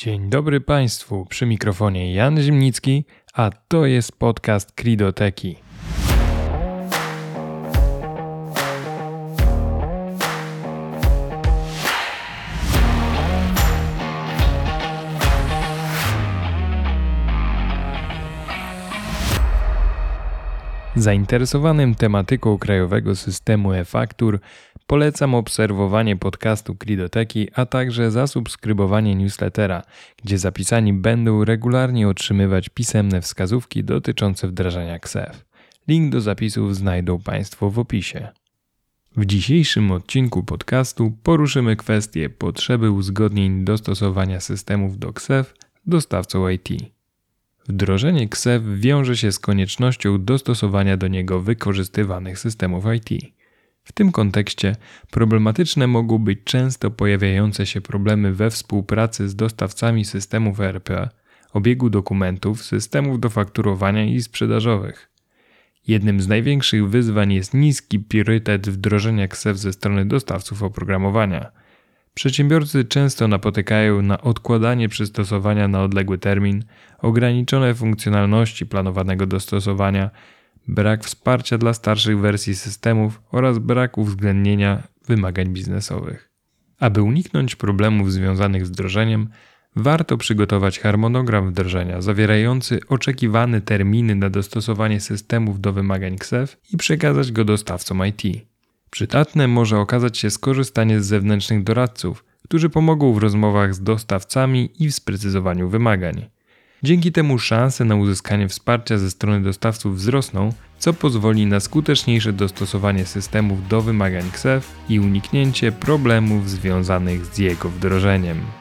Dzień dobry Państwu, przy mikrofonie Jan Zimnicki, a to jest podcast Kridoteki. Zainteresowanym tematyką krajowego systemu e-faktur polecam obserwowanie podcastu Kridoteki, a także zasubskrybowanie newslettera, gdzie zapisani będą regularnie otrzymywać pisemne wskazówki dotyczące wdrażania KSEF. Link do zapisów znajdą Państwo w opisie. W dzisiejszym odcinku podcastu poruszymy kwestię potrzeby uzgodnień dostosowania systemów do KSEF dostawcą IT. Wdrożenie KSEF wiąże się z koniecznością dostosowania do niego wykorzystywanych systemów IT. W tym kontekście problematyczne mogą być często pojawiające się problemy we współpracy z dostawcami systemów ERP, obiegu dokumentów, systemów do fakturowania i sprzedażowych. Jednym z największych wyzwań jest niski priorytet wdrożenia KSEF ze strony dostawców oprogramowania – Przedsiębiorcy często napotykają na odkładanie przystosowania na odległy termin, ograniczone funkcjonalności planowanego dostosowania, brak wsparcia dla starszych wersji systemów oraz brak uwzględnienia wymagań biznesowych. Aby uniknąć problemów związanych z wdrożeniem, warto przygotować harmonogram wdrożenia zawierający oczekiwane terminy na dostosowanie systemów do wymagań KSEF i przekazać go dostawcom IT. Przydatne może okazać się skorzystanie z zewnętrznych doradców, którzy pomogą w rozmowach z dostawcami i w sprecyzowaniu wymagań. Dzięki temu szanse na uzyskanie wsparcia ze strony dostawców wzrosną, co pozwoli na skuteczniejsze dostosowanie systemów do wymagań KSEF i uniknięcie problemów związanych z jego wdrożeniem.